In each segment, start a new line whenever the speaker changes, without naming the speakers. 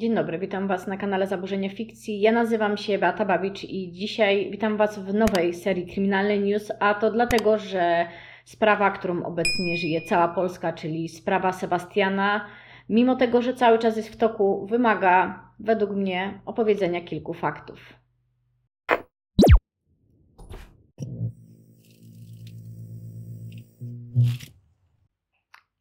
Dzień dobry, witam Was na kanale Zaburzenia Fikcji. Ja nazywam się Beata Babicz i dzisiaj witam Was w nowej serii Kryminalny News, a to dlatego, że sprawa, którą obecnie żyje cała Polska, czyli sprawa Sebastiana, mimo tego, że cały czas jest w toku, wymaga według mnie opowiedzenia kilku faktów.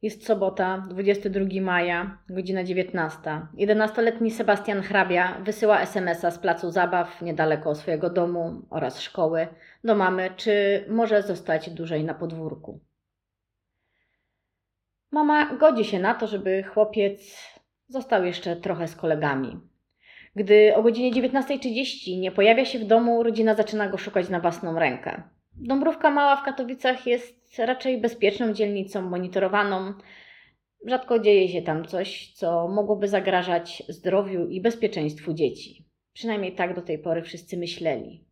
Jest sobota, 22 maja, godzina 19. 11-letni Sebastian Hrabia wysyła SMS-a z placu zabaw niedaleko swojego domu oraz szkoły do mamy, czy może zostać dłużej na podwórku. Mama godzi się na to, żeby chłopiec został jeszcze trochę z kolegami. Gdy o godzinie 19.30 nie pojawia się w domu, rodzina zaczyna go szukać na własną rękę. Dąbrówka Mała w Katowicach jest raczej bezpieczną dzielnicą, monitorowaną. Rzadko dzieje się tam coś, co mogłoby zagrażać zdrowiu i bezpieczeństwu dzieci. Przynajmniej tak do tej pory wszyscy myśleli.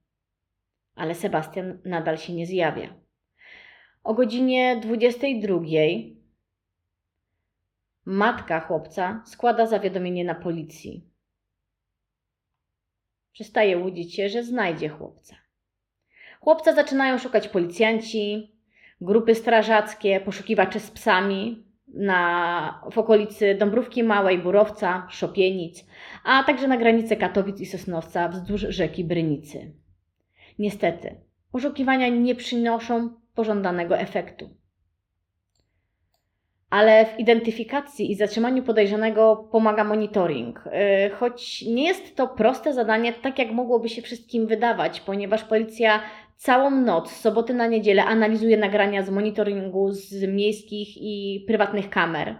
Ale Sebastian nadal się nie zjawia. O godzinie 22 matka chłopca składa zawiadomienie na policji. Przestaje łudzić się, że znajdzie chłopca. Chłopca zaczynają szukać policjanci, grupy strażackie, poszukiwacze z psami na, w okolicy Dąbrówki Małej, Burowca, Szopienic, a także na granicy Katowic i Sosnowca wzdłuż rzeki Brynicy. Niestety, poszukiwania nie przynoszą pożądanego efektu. Ale w identyfikacji i zatrzymaniu podejrzanego pomaga monitoring. Yy, choć nie jest to proste zadanie, tak jak mogłoby się wszystkim wydawać, ponieważ policja całą noc, soboty na niedzielę analizuje nagrania z monitoringu z miejskich i prywatnych kamer.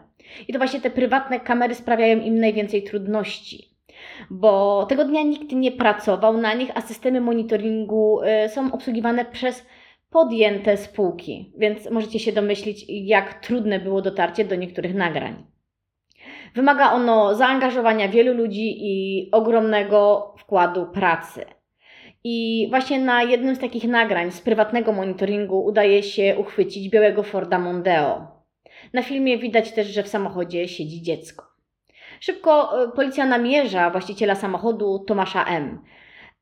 I to właśnie te prywatne kamery sprawiają im najwięcej trudności, bo tego dnia nikt nie pracował na nich, a systemy monitoringu y, są obsługiwane przez podjęte spółki, więc możecie się domyślić, jak trudne było dotarcie do niektórych nagrań. Wymaga ono zaangażowania wielu ludzi i ogromnego wkładu pracy. I właśnie na jednym z takich nagrań z prywatnego monitoringu udaje się uchwycić białego Forda Mondeo. Na filmie widać też, że w samochodzie siedzi dziecko. Szybko e, policja namierza właściciela samochodu Tomasza M.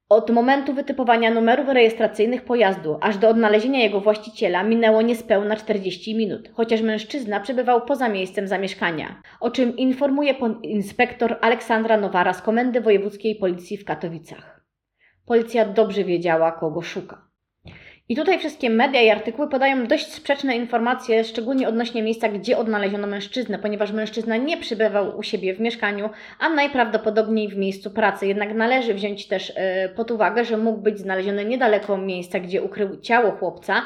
Od momentu wytypowania numerów rejestracyjnych pojazdu aż do odnalezienia jego właściciela minęło niespełna 40 minut, chociaż mężczyzna przebywał poza miejscem zamieszkania, o czym informuje inspektor Aleksandra Nowara z Komendy Wojewódzkiej Policji w Katowicach. Policja dobrze wiedziała, kogo szuka. I tutaj wszystkie media i artykuły podają dość sprzeczne informacje, szczególnie odnośnie miejsca, gdzie odnaleziono mężczyznę, ponieważ mężczyzna nie przybywał u siebie w mieszkaniu, a najprawdopodobniej w miejscu pracy. Jednak należy wziąć też e, pod uwagę, że mógł być znaleziony niedaleko miejsca, gdzie ukrył ciało chłopca,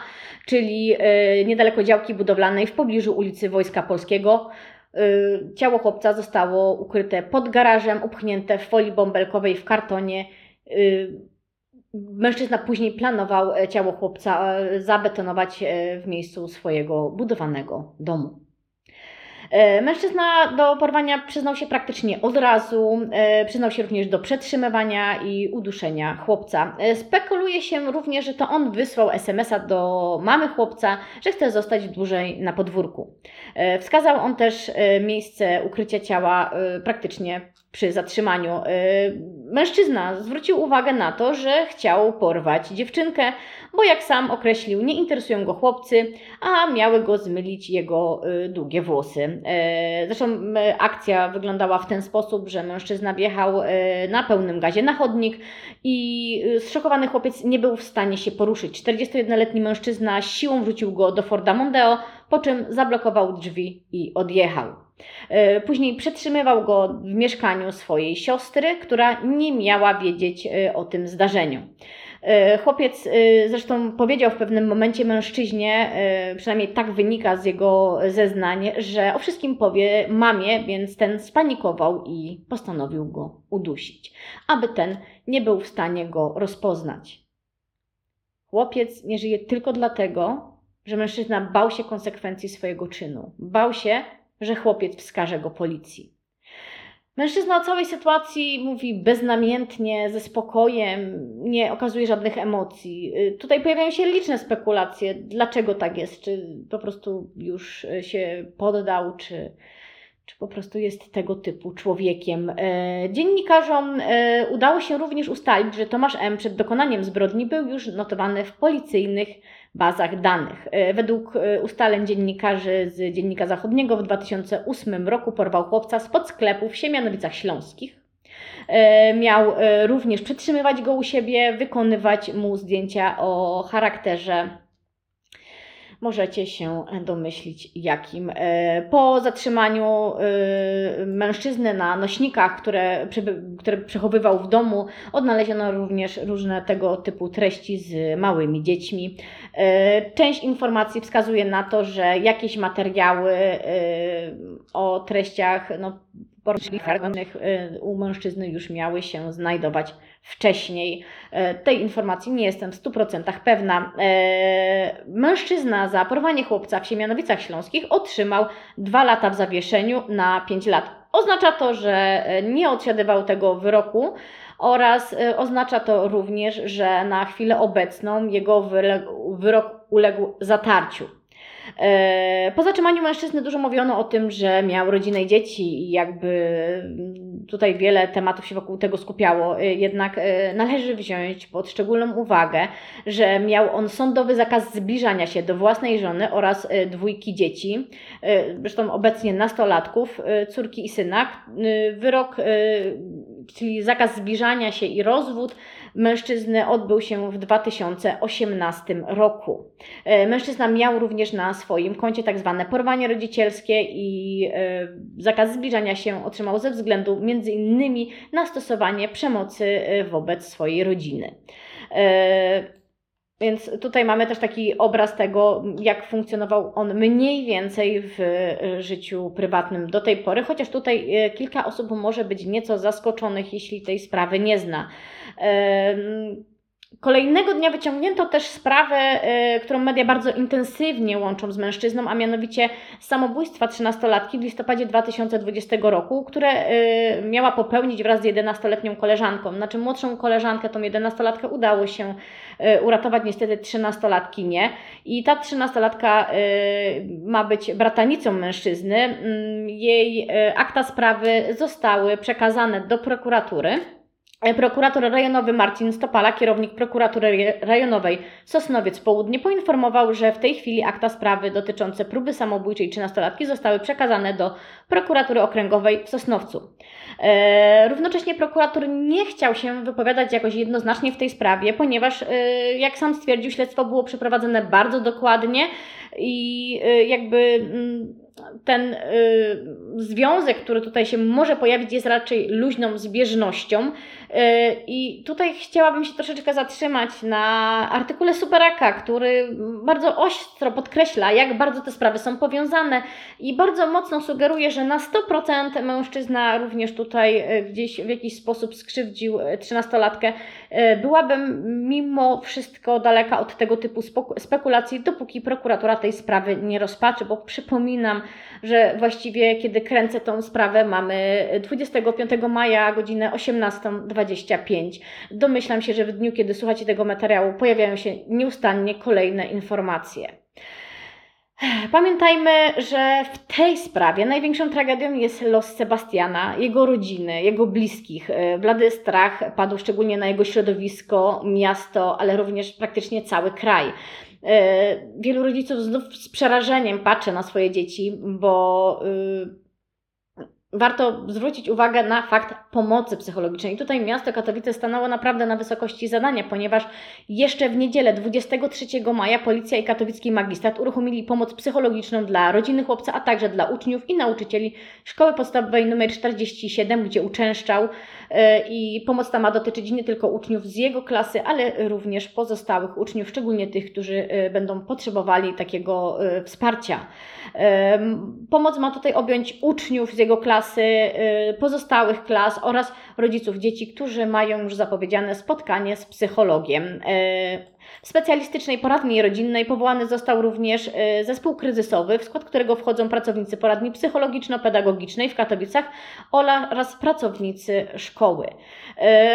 czyli e, niedaleko działki budowlanej w pobliżu ulicy Wojska Polskiego. E, ciało chłopca zostało ukryte pod garażem, upchnięte w folii bąbelkowej w kartonie Mężczyzna później planował e, ciało chłopca e, zabetonować e, w miejscu swojego budowanego domu. Mężczyzna do porwania przyznał się praktycznie od razu, przyznał się również do przetrzymywania i uduszenia chłopca. Spekuluje się również, że to on wysłał SMS-a do mamy chłopca, że chce zostać dłużej na podwórku. Wskazał on też miejsce ukrycia ciała praktycznie przy zatrzymaniu. Y, mężczyzna zwrócił uwagę na to, że chciał porwać dziewczynkę, bo jak sam określił, nie interesują go chłopcy, a miały go zmylić jego y, długie włosy. Y, zresztą akcja wyglądała w ten sposób, że mężczyzna wjechał na pełnym gazie na chodnik i zszokowany chłopiec nie był w stanie się poruszyć. 41-letni mężczyzna siłą wrócił go do Forda Mondeo, po czym zablokował drzwi i odjechał. E, później przetrzymywał go w mieszkaniu swojej siostry, która nie miała wiedzieć e, o tym zdarzeniu. E, chłopiec zresztą powiedział w pewnym momencie mężczyźnie, przynajmniej tak wynika z jego zeznań, że o wszystkim powie mamie, więc ten spanikował i postanowił go udusić, aby ten nie był w stanie go rozpoznać. Chłopiec nie żyje tylko dlatego, że mężczyzna bał się konsekwencji swojego czynu. Bał się, że chłopiec wskaże go policji. Mężczyzna o całej sytuacji mówi beznamiętnie, ze spokojem, nie okazuje żadnych emocji. Tutaj pojawiają się liczne spekulacje, dlaczego tak jest. Czy po prostu już się poddał, czy, czy po prostu jest tego typu człowiekiem. Dziennikarzom udało się również ustalić, że Tomasz M. przed dokonaniem zbrodni był już notowany w policyjnych bazach danych. Według ustaleń dziennikarzy z Dziennika Zachodniego w 2008 roku porwał chłopca spod sklepu w Siemianowicach Śląskich. E, miał e, również przytrzymywać go u siebie, wykonywać mu zdjęcia o charakterze możecie się domyślić jakim. E, po zatrzymaniu mężczyzny na nośnikach, które, które przechowywał w domu, odnaleziono również różne tego typu treści z małymi dziećmi. Część informacji wskazuje na to, że jakieś materiały o treściach no, pornograficznych y, u mężczyzny już miały się znajdować wcześniej. E, tej informacji nie jestem w 100% pewna. E, mężczyzna za porwanie chłopca w Siemianowicach Śląskich otrzymał dwa lata w zawieszeniu na 5 lat. Oznacza to, że e, nie odsiadywał tego wyroku oraz oznacza to również, że na chwilę obecną jego wyrok uległ zatarciu. E, po zatrzymaniu mężczyzny dużo mówiono o tym, że miał rodzinę i dzieci i jakby tutaj wiele tematów się wokół tego skupiało. E, jednak e, należy wziąć pod szczególną uwagę, że miał on sądowy zakaz zbliżania się do własnej żony oraz dwójki dzieci, zresztą obecnie nastolatków, córki i syna. Wyrok, czyli zakaz zbliżania się i rozwód mężczyzny odbył się w 2018 roku. E, mężczyzna miał również na swoim koncie tak zwane porwanie rodzicielskie i e, zakaz zbliżania się otrzymał ze względu innymi na stosowanie przemocy e, wobec swojej rodziny. Więc tutaj mamy też taki obraz tego, jak funkcjonował on mniej więcej w życiu prywatnym do tej pory, chociaż tutaj kilka osób może być nieco zaskoczonych, jeśli tej sprawy nie zna. Kolejnego dnia wyciągnięto też sprawę, e, którą media bardzo intensywnie łączą z mężczyzną, a mianowicie samobójstwa 13-latki w listopadzie 2020 roku, które e, miała popełnić wraz z 11-letnią koleżanką. Znaczy młodszą koleżankę, tą 11-latkę udało się e, uratować, niestety 13-latki nie. I ta 13-latka ma być bratanicą mężczyzny. Mm, jej akta sprawy zostały przekazane do prokuratury. E, prokurator rejonowy Marcin Stopala, kierownik prokuratury rejonowej Sosnowiec Południe, poinformował, że w tej chwili akta sprawy dotyczące próby samobójczej 13-latki zostały przekazane do prokuratury okręgowej w Sosnowcu. E, równocześnie prokurator nie chciał się wypowiadać jakoś jednoznacznie w tej sprawie, ponieważ, e, jak sam stwierdził, śledztwo było przeprowadzone bardzo dokładnie i e, jakby. Mm, ten y, związek, który tutaj się może pojawić, jest raczej luźną zbieżnością. Y, I tutaj chciałabym się troszeczkę zatrzymać na artykule Superaka, który bardzo ostro podkreśla, jak bardzo te sprawy są powiązane i bardzo mocno sugeruje, że na 100% mężczyzna również tutaj y, gdzieś w jakiś sposób skrzywdził y, trzynastolatkę. Byłabym mimo wszystko daleka od tego typu spekulacji, dopóki prokuratura tej sprawy nie rozpatrzy, bo przypominam, że właściwie kiedy kręcę tą sprawę mamy 25 maja godzinę 18.25. Domyślam się, że w dniu, kiedy słuchacie tego materiału, pojawiają się nieustannie kolejne informacje. Pamiętajmy, że w tej sprawie największą tragedią jest los Sebastiana, jego rodziny, jego bliskich. Blady strach padł szczególnie na jego środowisko, miasto, ale również praktycznie cały kraj. Wielu rodziców znów z przerażeniem patrzy na swoje dzieci, bo y, warto zwrócić uwagę na fakt pomocy psychologicznej. I tutaj miasto Katowice stanęło naprawdę na wysokości zadania, ponieważ jeszcze w niedzielę 23 maja policja i katowicki magistrat uruchomili pomoc psychologiczną dla rodziny chłopca, a także dla uczniów i nauczycieli szkoły podstawowej nr 47, gdzie uczęszczał e, i pomoc ta ma dotyczyć nie tylko uczniów z jego klasy, ale również pozostałych uczniów, szczególnie tych, którzy e, będą potrzebowali takiego e, wsparcia. Pomoc ma tutaj objąć uczniów z jego klasy, klasy, y, pozostałych klas oraz rodziców dzieci, którzy mają już zapowiedziane spotkanie z psychologiem. Y, W specjalistycznej poradni rodzinnej powołany został również e, zespół kryzysowy, w skład którego wchodzą pracownicy poradni psychologiczno-pedagogicznej w Katowicach oraz pracownicy szkoły.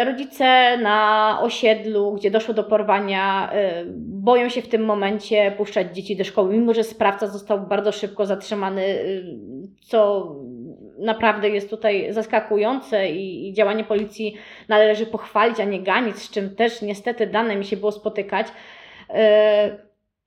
Rodzice na osiedlu, gdzie doszło do porwania, boją się w tym momencie puszczać dzieci do szkoły, mimo że sprawca został bardzo szybko zatrzymany, co naprawdę jest tutaj zaskakujące i, i, działanie policji należy pochwalić, a nie ganić, z czym też niestety dane mi się było spotykać. E,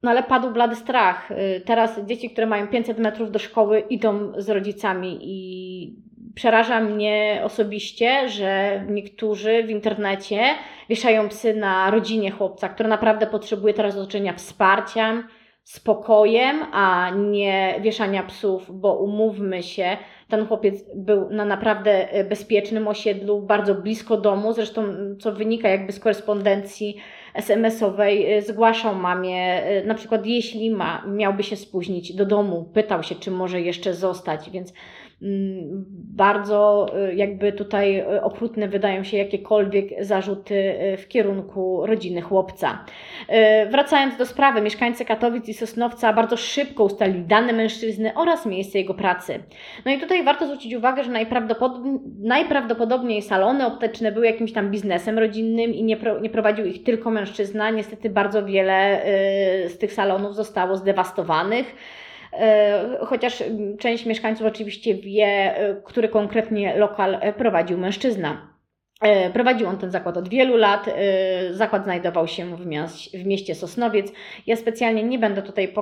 no ale padł blady strach. E, teraz dzieci, które mają 500 metrów do szkoły, idą z rodzicami i przeraża mnie osobiście, że niektórzy w internecie wieszają psy na rodzinie chłopca, który naprawdę potrzebuje teraz otoczenia wsparciem, spokojem, a nie wieszania psów, bo umówmy się, ten chłopiec był na naprawdę e, bezpiecznym osiedlu, bardzo blisko domu, zresztą co wynika jakby z korespondencji SMS-owej, e, zgłaszał mamie, e, na przykład jeśli ma, miałby się spóźnić do domu, pytał się, czy może jeszcze zostać, więc bardzo y, jakby tutaj y, okrutne wydają się jakiekolwiek zarzuty y, w kierunku rodziny chłopca. Wracając do sprawy, mieszkańcy Katowic i Sosnowca bardzo szybko ustalili dane mężczyzny oraz miejsce jego pracy. No i tutaj warto zwrócić uwagę, że najprawdopodobniej salony optyczne były jakimś tam biznesem rodzinnym i nie, nie prowadził ich tylko mężczyzna. Niestety bardzo wiele z tych salonów zostało zdewastowanych. E, chociaż część mieszkańców oczywiście wie, e, który konkretnie lokal e, prowadził mężczyzna. Prowadził on ten zakład od wielu lat. Zakład znajdował się w, w mieście Sosnowiec. Ja specjalnie nie będę tutaj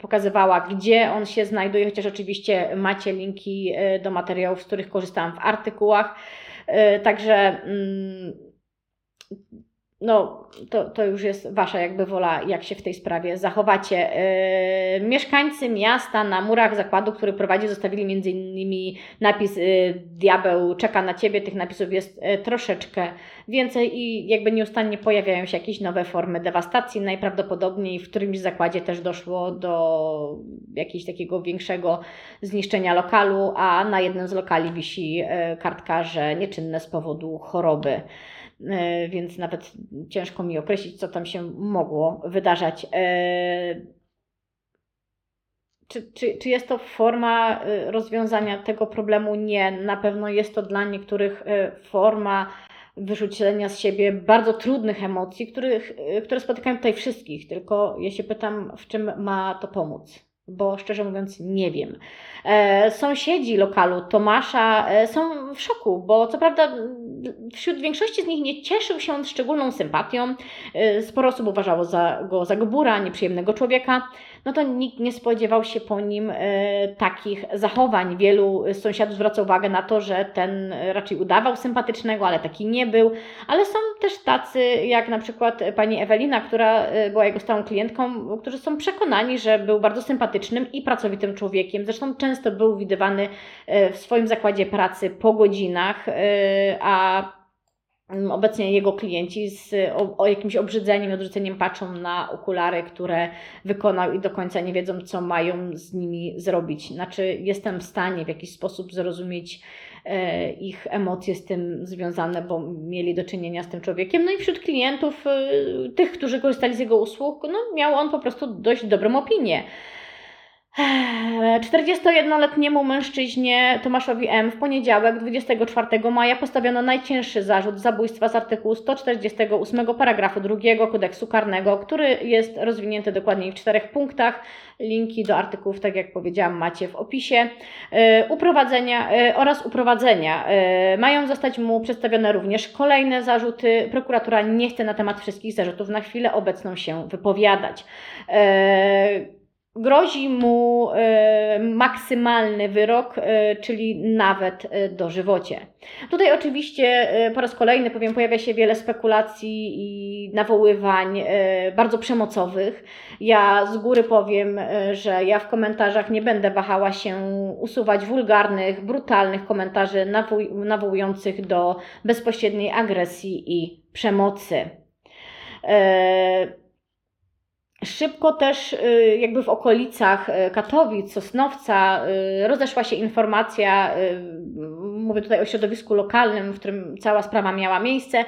pokazywała, gdzie on się znajduje, chociaż oczywiście macie linki do materiałów, z których korzystałam w artykułach. Także mm, no, to, to już jest Wasza jakby wola, jak się w tej sprawie zachowacie. Yy, mieszkańcy miasta na murach zakładu, który prowadzi, zostawili między innymi napis yy, Diabeł czeka na Ciebie. Tych napisów jest yy, troszeczkę więcej i jakby nieustannie pojawiają się jakieś nowe formy dewastacji. Najprawdopodobniej w którymś zakładzie też doszło do jakiegoś takiego większego zniszczenia lokalu, a na jednym z lokali wisi kartka, że nieczynne z powodu choroby. E, więc nawet ciężko mi określić, co tam się mogło wydarzać. E, czy, czy, czy jest to forma e, rozwiązania tego problemu? Nie. Na pewno jest to dla niektórych forma wyrzucenia z siebie bardzo trudnych emocji, których, które spotykają tutaj wszystkich. Tylko ja się pytam, w czym ma to pomóc? Bo szczerze mówiąc nie wiem. E, sąsiedzi lokalu Tomasza e, są w szoku, bo co prawda wśród większości z nich nie cieszył się szczególną sympatią. E, sporo osób uważało za, go za gobura, nieprzyjemnego człowieka. No to nikt nie spodziewał się po nim e, takich zachowań. Wielu sąsiadów zwraca uwagę na to, że ten raczej udawał sympatycznego, ale taki nie był. Ale są też tacy, jak na przykład pani Ewelina, która e, była jego stałą klientką, którzy są przekonani, że był bardzo sympatycznym i pracowitym człowiekiem. Zresztą często był widywany w swoim zakładzie pracy po godzinach, a obecnie jego klienci z o, o, jakimś obrzydzeniem, odrzuceniem patrzą na okulary, które wykonał i do końca nie wiedzą, co mają z nimi zrobić. Znaczy, jestem w stanie w jakiś sposób zrozumieć e, ich emocje z tym związane, bo mieli do czynienia z tym człowiekiem. No i wśród klientów, e, tych, którzy korzystali z jego usług, no, miał on po prostu dość dobrą opinię. 41-letniemu mężczyźnie Tomaszowi M. w poniedziałek 24 maja postawiono najcięższy zarzut zabójstwa z artykułu 148 paragrafu 2 kodeksu karnego, który jest rozwinięty dokładniej w czterech punktach. Linki do artykułów, tak jak powiedziałam, macie w opisie. E, uprowadzenia e, oraz uprowadzenia. Mają zostać mu przedstawione również kolejne zarzuty. Prokuratura nie chce na temat wszystkich zarzutów na chwilę obecną się wypowiadać. Grozi mu e, maksymalny wyrok, e, czyli nawet e, dożywocie. Tutaj oczywiście po raz kolejny powiem, pojawia się wiele spekulacji i nawoływań bardzo przemocowych. Ja z góry powiem, że ja w komentarzach nie będę wahała się usuwać wulgarnych, brutalnych komentarzy nawołujących do bezpośredniej agresji i przemocy. Szybko też y, jakby w okolicach y, Katowic, Sosnowca y, rozeszła się informacja, mówię tutaj o środowisku lokalnym, w którym cała sprawa miała miejsce,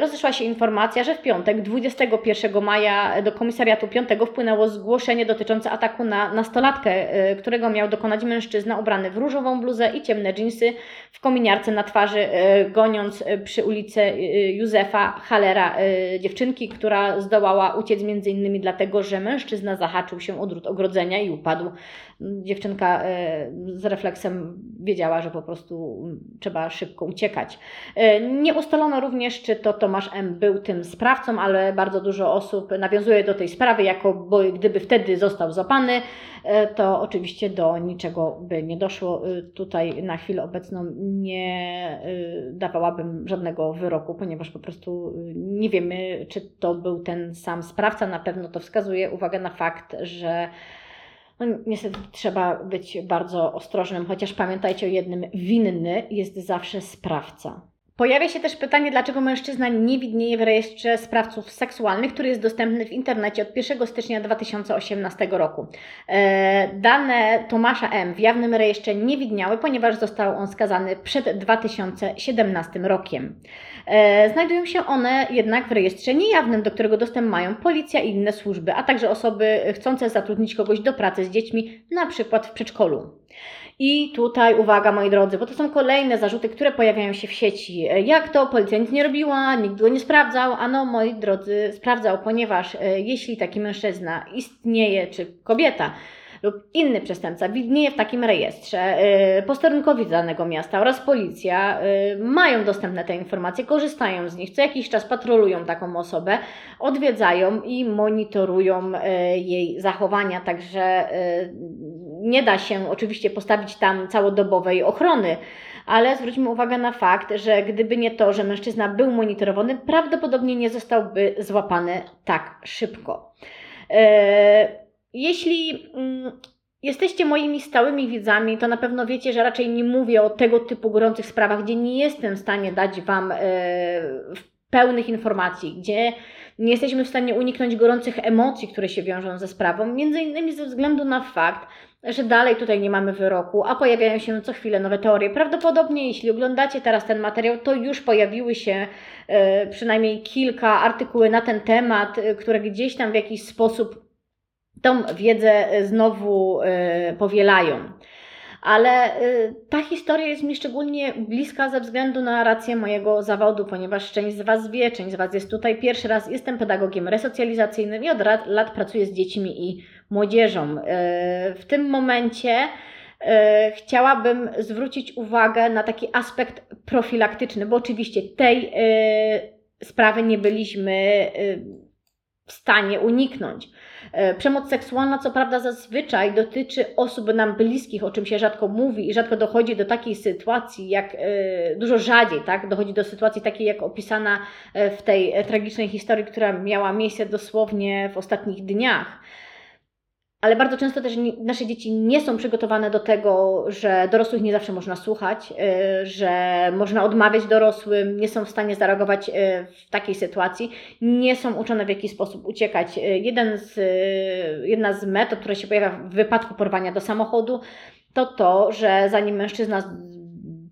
rozeszła się informacja, że w piątek 21 maja do komisariatu 5 wpłynęło zgłoszenie dotyczące ataku na nastolatkę, którego miał dokonać mężczyzna ubrany w różową bluzę i ciemne dżinsy w kominiarce na twarzy, goniąc przy ulicy Józefa Halera dziewczynki, która zdołała uciec między innymi dlatego, że mężczyzna zahaczył się o drut ogrodzenia i upadł. Dziewczynka e, z refleksem wiedziała, że po prostu trzeba szybko uciekać. E, nie ustalono również, czy to Tomasz M. był tym sprawcą, ale bardzo dużo osób nawiązuje do tej sprawy, jako bo gdyby wtedy został złapany, e, to oczywiście do niczego by nie doszło. Tutaj na chwilę obecną nie dawałabym żadnego wyroku, ponieważ po prostu nie wiemy, czy to był ten sam sprawca. Na pewno to wskazuje uwagę na fakt, że no, niestety trzeba być bardzo ostrożnym, chociaż pamiętajcie o jednym: winny jest zawsze sprawca. Pojawia się też pytanie, dlaczego mężczyzna nie widnieje w rejestrze sprawców seksualnych, który jest dostępny w internecie od 1 stycznia 2018 roku. E, dane Tomasza M. w jawnym rejestrze nie widniały, ponieważ został on skazany przed 2017 rokiem. E, znajdują się one jednak w rejestrze niejawnym, do którego dostęp mają policja i inne służby, a także osoby chcące zatrudnić kogoś do pracy z dziećmi, na przykład w przedszkolu. I tutaj uwaga, moi drodzy, bo to są kolejne zarzuty, które pojawiają się w sieci. Jak to? Policja nic nie robiła, nikt go nie sprawdzał. Ano, moi drodzy, sprawdzał, ponieważ e, jeśli taki mężczyzna istnieje, czy kobieta, lub inny przestępca widnieje w takim rejestrze, y, posterunkowi danego miasta oraz policja y, mają dostępne te informacje, korzystają z nich, co jakiś czas patrolują taką osobę, odwiedzają i monitorują y, jej zachowania, także nie da się oczywiście postawić tam całodobowej ochrony, ale zwróćmy uwagę na fakt, że gdyby nie to, że mężczyzna był monitorowany, prawdopodobnie nie zostałby złapany tak szybko. Jeśli mm, jesteście moimi stałymi widzami, to na pewno wiecie, że raczej nie mówię o tego typu gorących sprawach, gdzie nie jestem w stanie dać Wam e, pełnych informacji, gdzie nie jesteśmy w stanie uniknąć gorących emocji, które się wiążą ze sprawą, między innymi ze względu na fakt, że dalej tutaj nie mamy wyroku, a pojawiają się co chwilę nowe teorie. Prawdopodobnie, jeśli oglądacie teraz ten materiał, to już pojawiły się e, przynajmniej kilka artykuły na ten temat, e, które gdzieś tam w jakiś sposób tą wiedzę znowu y, powielają. Ale y, ta historia jest mi szczególnie bliska ze względu na rację mojego zawodu, ponieważ część z Was wie, część z Was jest tutaj pierwszy raz. Jestem pedagogiem resocjalizacyjnym i od lat, lat pracuję z dziećmi i młodzieżą. W tym momencie chciałabym zwrócić uwagę na taki aspekt profilaktyczny, bo oczywiście tej sprawy nie byliśmy w stanie uniknąć. E, przemoc seksualna, co prawda, zazwyczaj dotyczy osób nam bliskich, o czym się rzadko mówi i rzadko dochodzi do takiej sytuacji, jak e, dużo rzadziej, tak? Dochodzi do sytuacji takiej, jak opisana e, w tej tragicznej historii, która miała miejsce dosłownie w ostatnich dniach ale bardzo często też nasze dzieci nie są przygotowane do tego, że dorosłych nie zawsze można słuchać, y, że można odmawiać dorosłym, nie są w stanie zareagować y, w takiej sytuacji, nie są uczone w jaki sposób uciekać. Y, jeden z, jedna z metod, która się pojawia w wypadku porwania do samochodu, to to, że zanim mężczyzna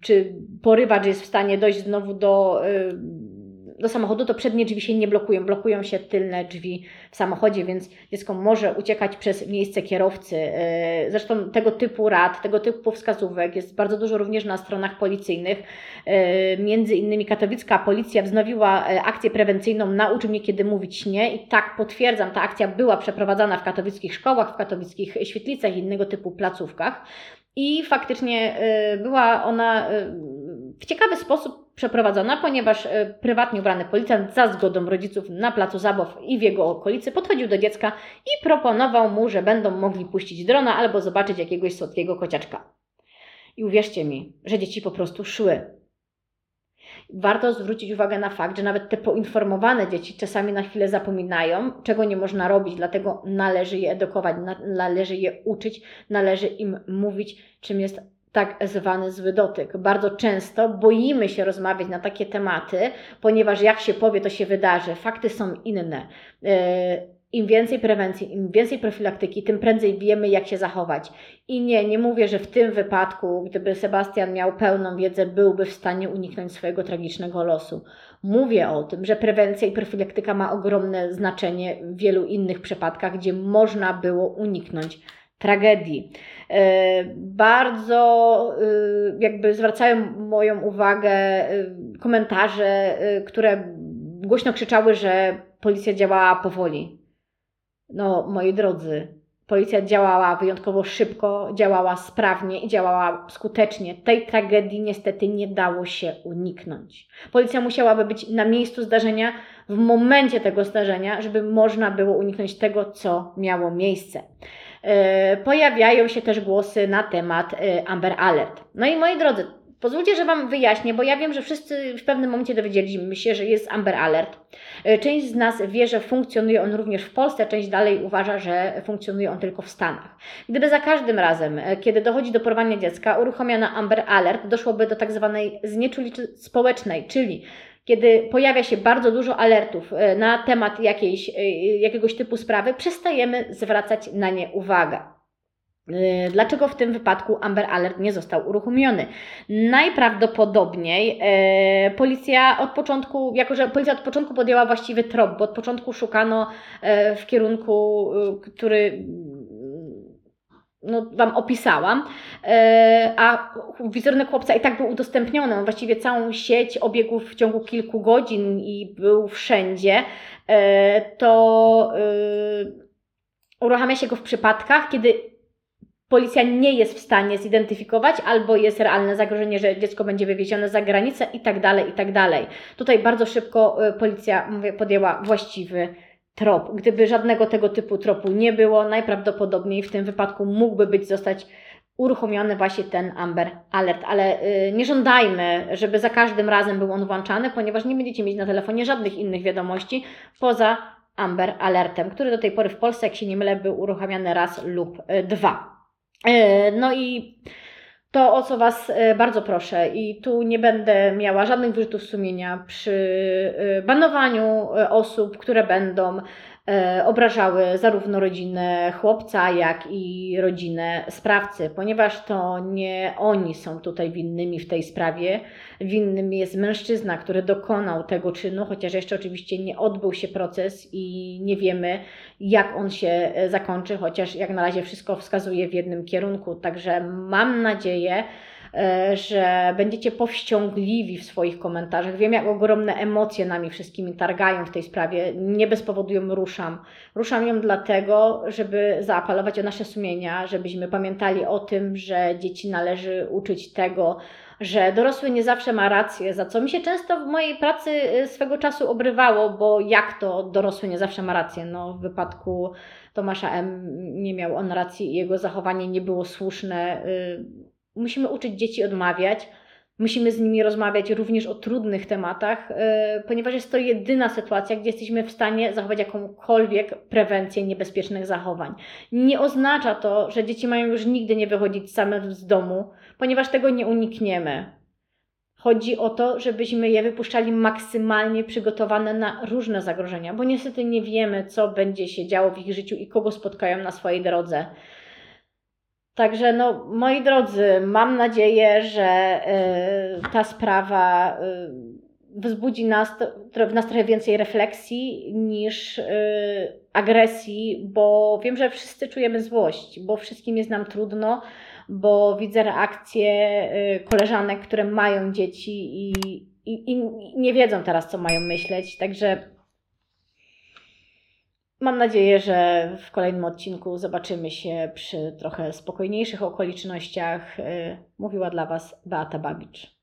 czy porywacz jest w stanie dojść znowu do do samochodu, to przednie drzwi się nie blokują, blokują się tylne drzwi w samochodzie, więc dziecko może uciekać przez miejsce kierowcy. E, zresztą tego typu rad, tego typu wskazówek jest bardzo dużo również na stronach policyjnych. E, między innymi katowicka policja wznowiła e, akcję prewencyjną Naucz mnie kiedy mówić nie i tak potwierdzam, ta akcja była przeprowadzana w katowickich szkołach, w katowickich świetlicach i innego typu placówkach. I faktycznie była ona w ciekawy sposób przeprowadzona, ponieważ e, prywatnie ubrany policjant za zgodą rodziców na placu zabaw i w jego okolicy podchodził do dziecka i proponował mu, że będą mogli puścić drona albo zobaczyć jakiegoś słodkiego kociaczka. I uwierzcie mi, że dzieci po prostu szły. Warto zwrócić uwagę na fakt, że nawet te poinformowane dzieci czasami na chwilę zapominają, czego nie można robić, dlatego należy je edukować, należy je uczyć, należy im mówić, czym jest tak zwany zły dotyk. Bardzo często boimy się rozmawiać na takie tematy, ponieważ jak się powie, to się wydarzy. Fakty są inne. E, im więcej prewencji, im więcej profilaktyki, tym prędzej wiemy, jak się zachować. I nie, nie mówię, że w tym wypadku, gdyby Sebastian miał pełną wiedzę, byłby w stanie uniknąć swojego tragicznego losu. Mówię o tym, że prewencja i profilaktyka ma ogromne znaczenie w wielu innych przypadkach, gdzie można było uniknąć tragedii. E, bardzo e, jakby zwracają moją uwagę e, komentarze, które głośno krzyczały, że policja działała powoli. No, moi drodzy, policja działała wyjątkowo szybko, działała sprawnie i działała skutecznie. Tej tragedii niestety nie dało się uniknąć. Policja musiałaby być na miejscu zdarzenia w momencie tego zdarzenia, żeby można było uniknąć tego, co miało miejsce. E, pojawiają się też głosy na temat e, Amber Alert. No i moi drodzy, Pozwólcie, że Wam wyjaśnię, bo ja wiem, że wszyscy w pewnym momencie dowiedzieliśmy się, że jest Amber Alert. E, część z nas wie, że funkcjonuje on również w Polsce, część dalej uważa, że funkcjonuje on tylko w Stanach. Gdyby za każdym razem, kiedy dochodzi do porwania dziecka, uruchomiono Amber Alert, doszłoby do tak zwanej znieczulicy społecznej, czyli kiedy pojawia się bardzo dużo alertów e, na temat jakiejś, e, jakiegoś typu sprawy, przestajemy zwracać na nie uwagę. E, dlaczego w tym wypadku Amber Alert nie został uruchomiony? Najprawdopodobniej e, policja od początku, jako że policja od początku podjęła właściwy trop, bo od początku szukano e, w kierunku, który no, Wam opisałam, e, a wizerunek chłopca i tak był udostępniony, on właściwie całą sieć obiegów w ciągu kilku godzin i był wszędzie, e, to e, uruchamia się go w przypadkach, kiedy policja nie jest w stanie zidentyfikować, albo jest realne zagrożenie, że dziecko będzie wywiezione za granicę i tak dalej, i tak dalej. Tutaj bardzo szybko policja, mówię, podjęła właściwy trop. Gdyby żadnego tego typu tropu nie było, najprawdopodobniej w tym wypadku mógłby być zostać uruchomiony właśnie ten Amber Alert, ale yy, nie żądajmy, żeby za każdym razem był on włączany, ponieważ nie będziecie mieć na telefonie żadnych innych wiadomości poza Amber Alertem, który do tej pory w Polsce, jak się nie mylę, był uruchamiany raz lub yy, dwa. Yy, no i to, o co Was e, bardzo proszę, i tu nie będę miała żadnych wyrzutów sumienia przy e, banowaniu e, osób, które będą obrażały zarówno rodzinę chłopca, jak i rodzinę sprawcy, ponieważ to nie oni są tutaj winnymi w tej sprawie. Winnym jest mężczyzna, który dokonał tego czynu, chociaż jeszcze oczywiście nie odbył się proces i nie wiemy, jak on się e, zakończy, chociaż jak na razie wszystko wskazuje w jednym kierunku. Także mam nadzieję, E, że będziecie powściągliwi w swoich komentarzach. Wiem, jak ogromne emocje nami wszystkimi targają w tej sprawie. Nie bez powodu ją ruszam. Ruszam ją dlatego, żeby zaapelować o nasze sumienia, żebyśmy pamiętali o tym, że dzieci należy uczyć tego, że dorosły nie zawsze ma rację, za co mi się często w mojej pracy y, swego czasu obrywało, bo jak to dorosły nie zawsze ma rację? No, w wypadku Tomasza M. nie miał on racji i jego zachowanie nie było słuszne. Y, musimy uczyć dzieci odmawiać. Musimy z nimi rozmawiać również o trudnych tematach, yy, ponieważ jest to jedyna sytuacja, gdzie jesteśmy w stanie zachować jakąkolwiek prewencję niebezpiecznych zachowań. Nie oznacza to, że dzieci mają już nigdy nie wychodzić same z domu, ponieważ tego nie unikniemy. Chodzi o to, żebyśmy je wypuszczali maksymalnie przygotowane na różne zagrożenia, bo niestety nie wiemy, co będzie się działo w ich życiu i kogo spotkają na swojej drodze. Także no, moi drodzy, mam nadzieję, że y, ta sprawa y, wzbudzi nas, w nas trochę więcej refleksji niż y, agresji, bo wiem, że wszyscy czujemy złość, bo wszystkim jest nam trudno, bo widzę reakcje koleżanek, które mają dzieci i, i, i nie wiedzą teraz, co mają myśleć. Także Mam nadzieję, że w kolejnym odcinku zobaczymy się przy trochę spokojniejszych okolicznościach. Y, mówiła dla Was Beata Babicz.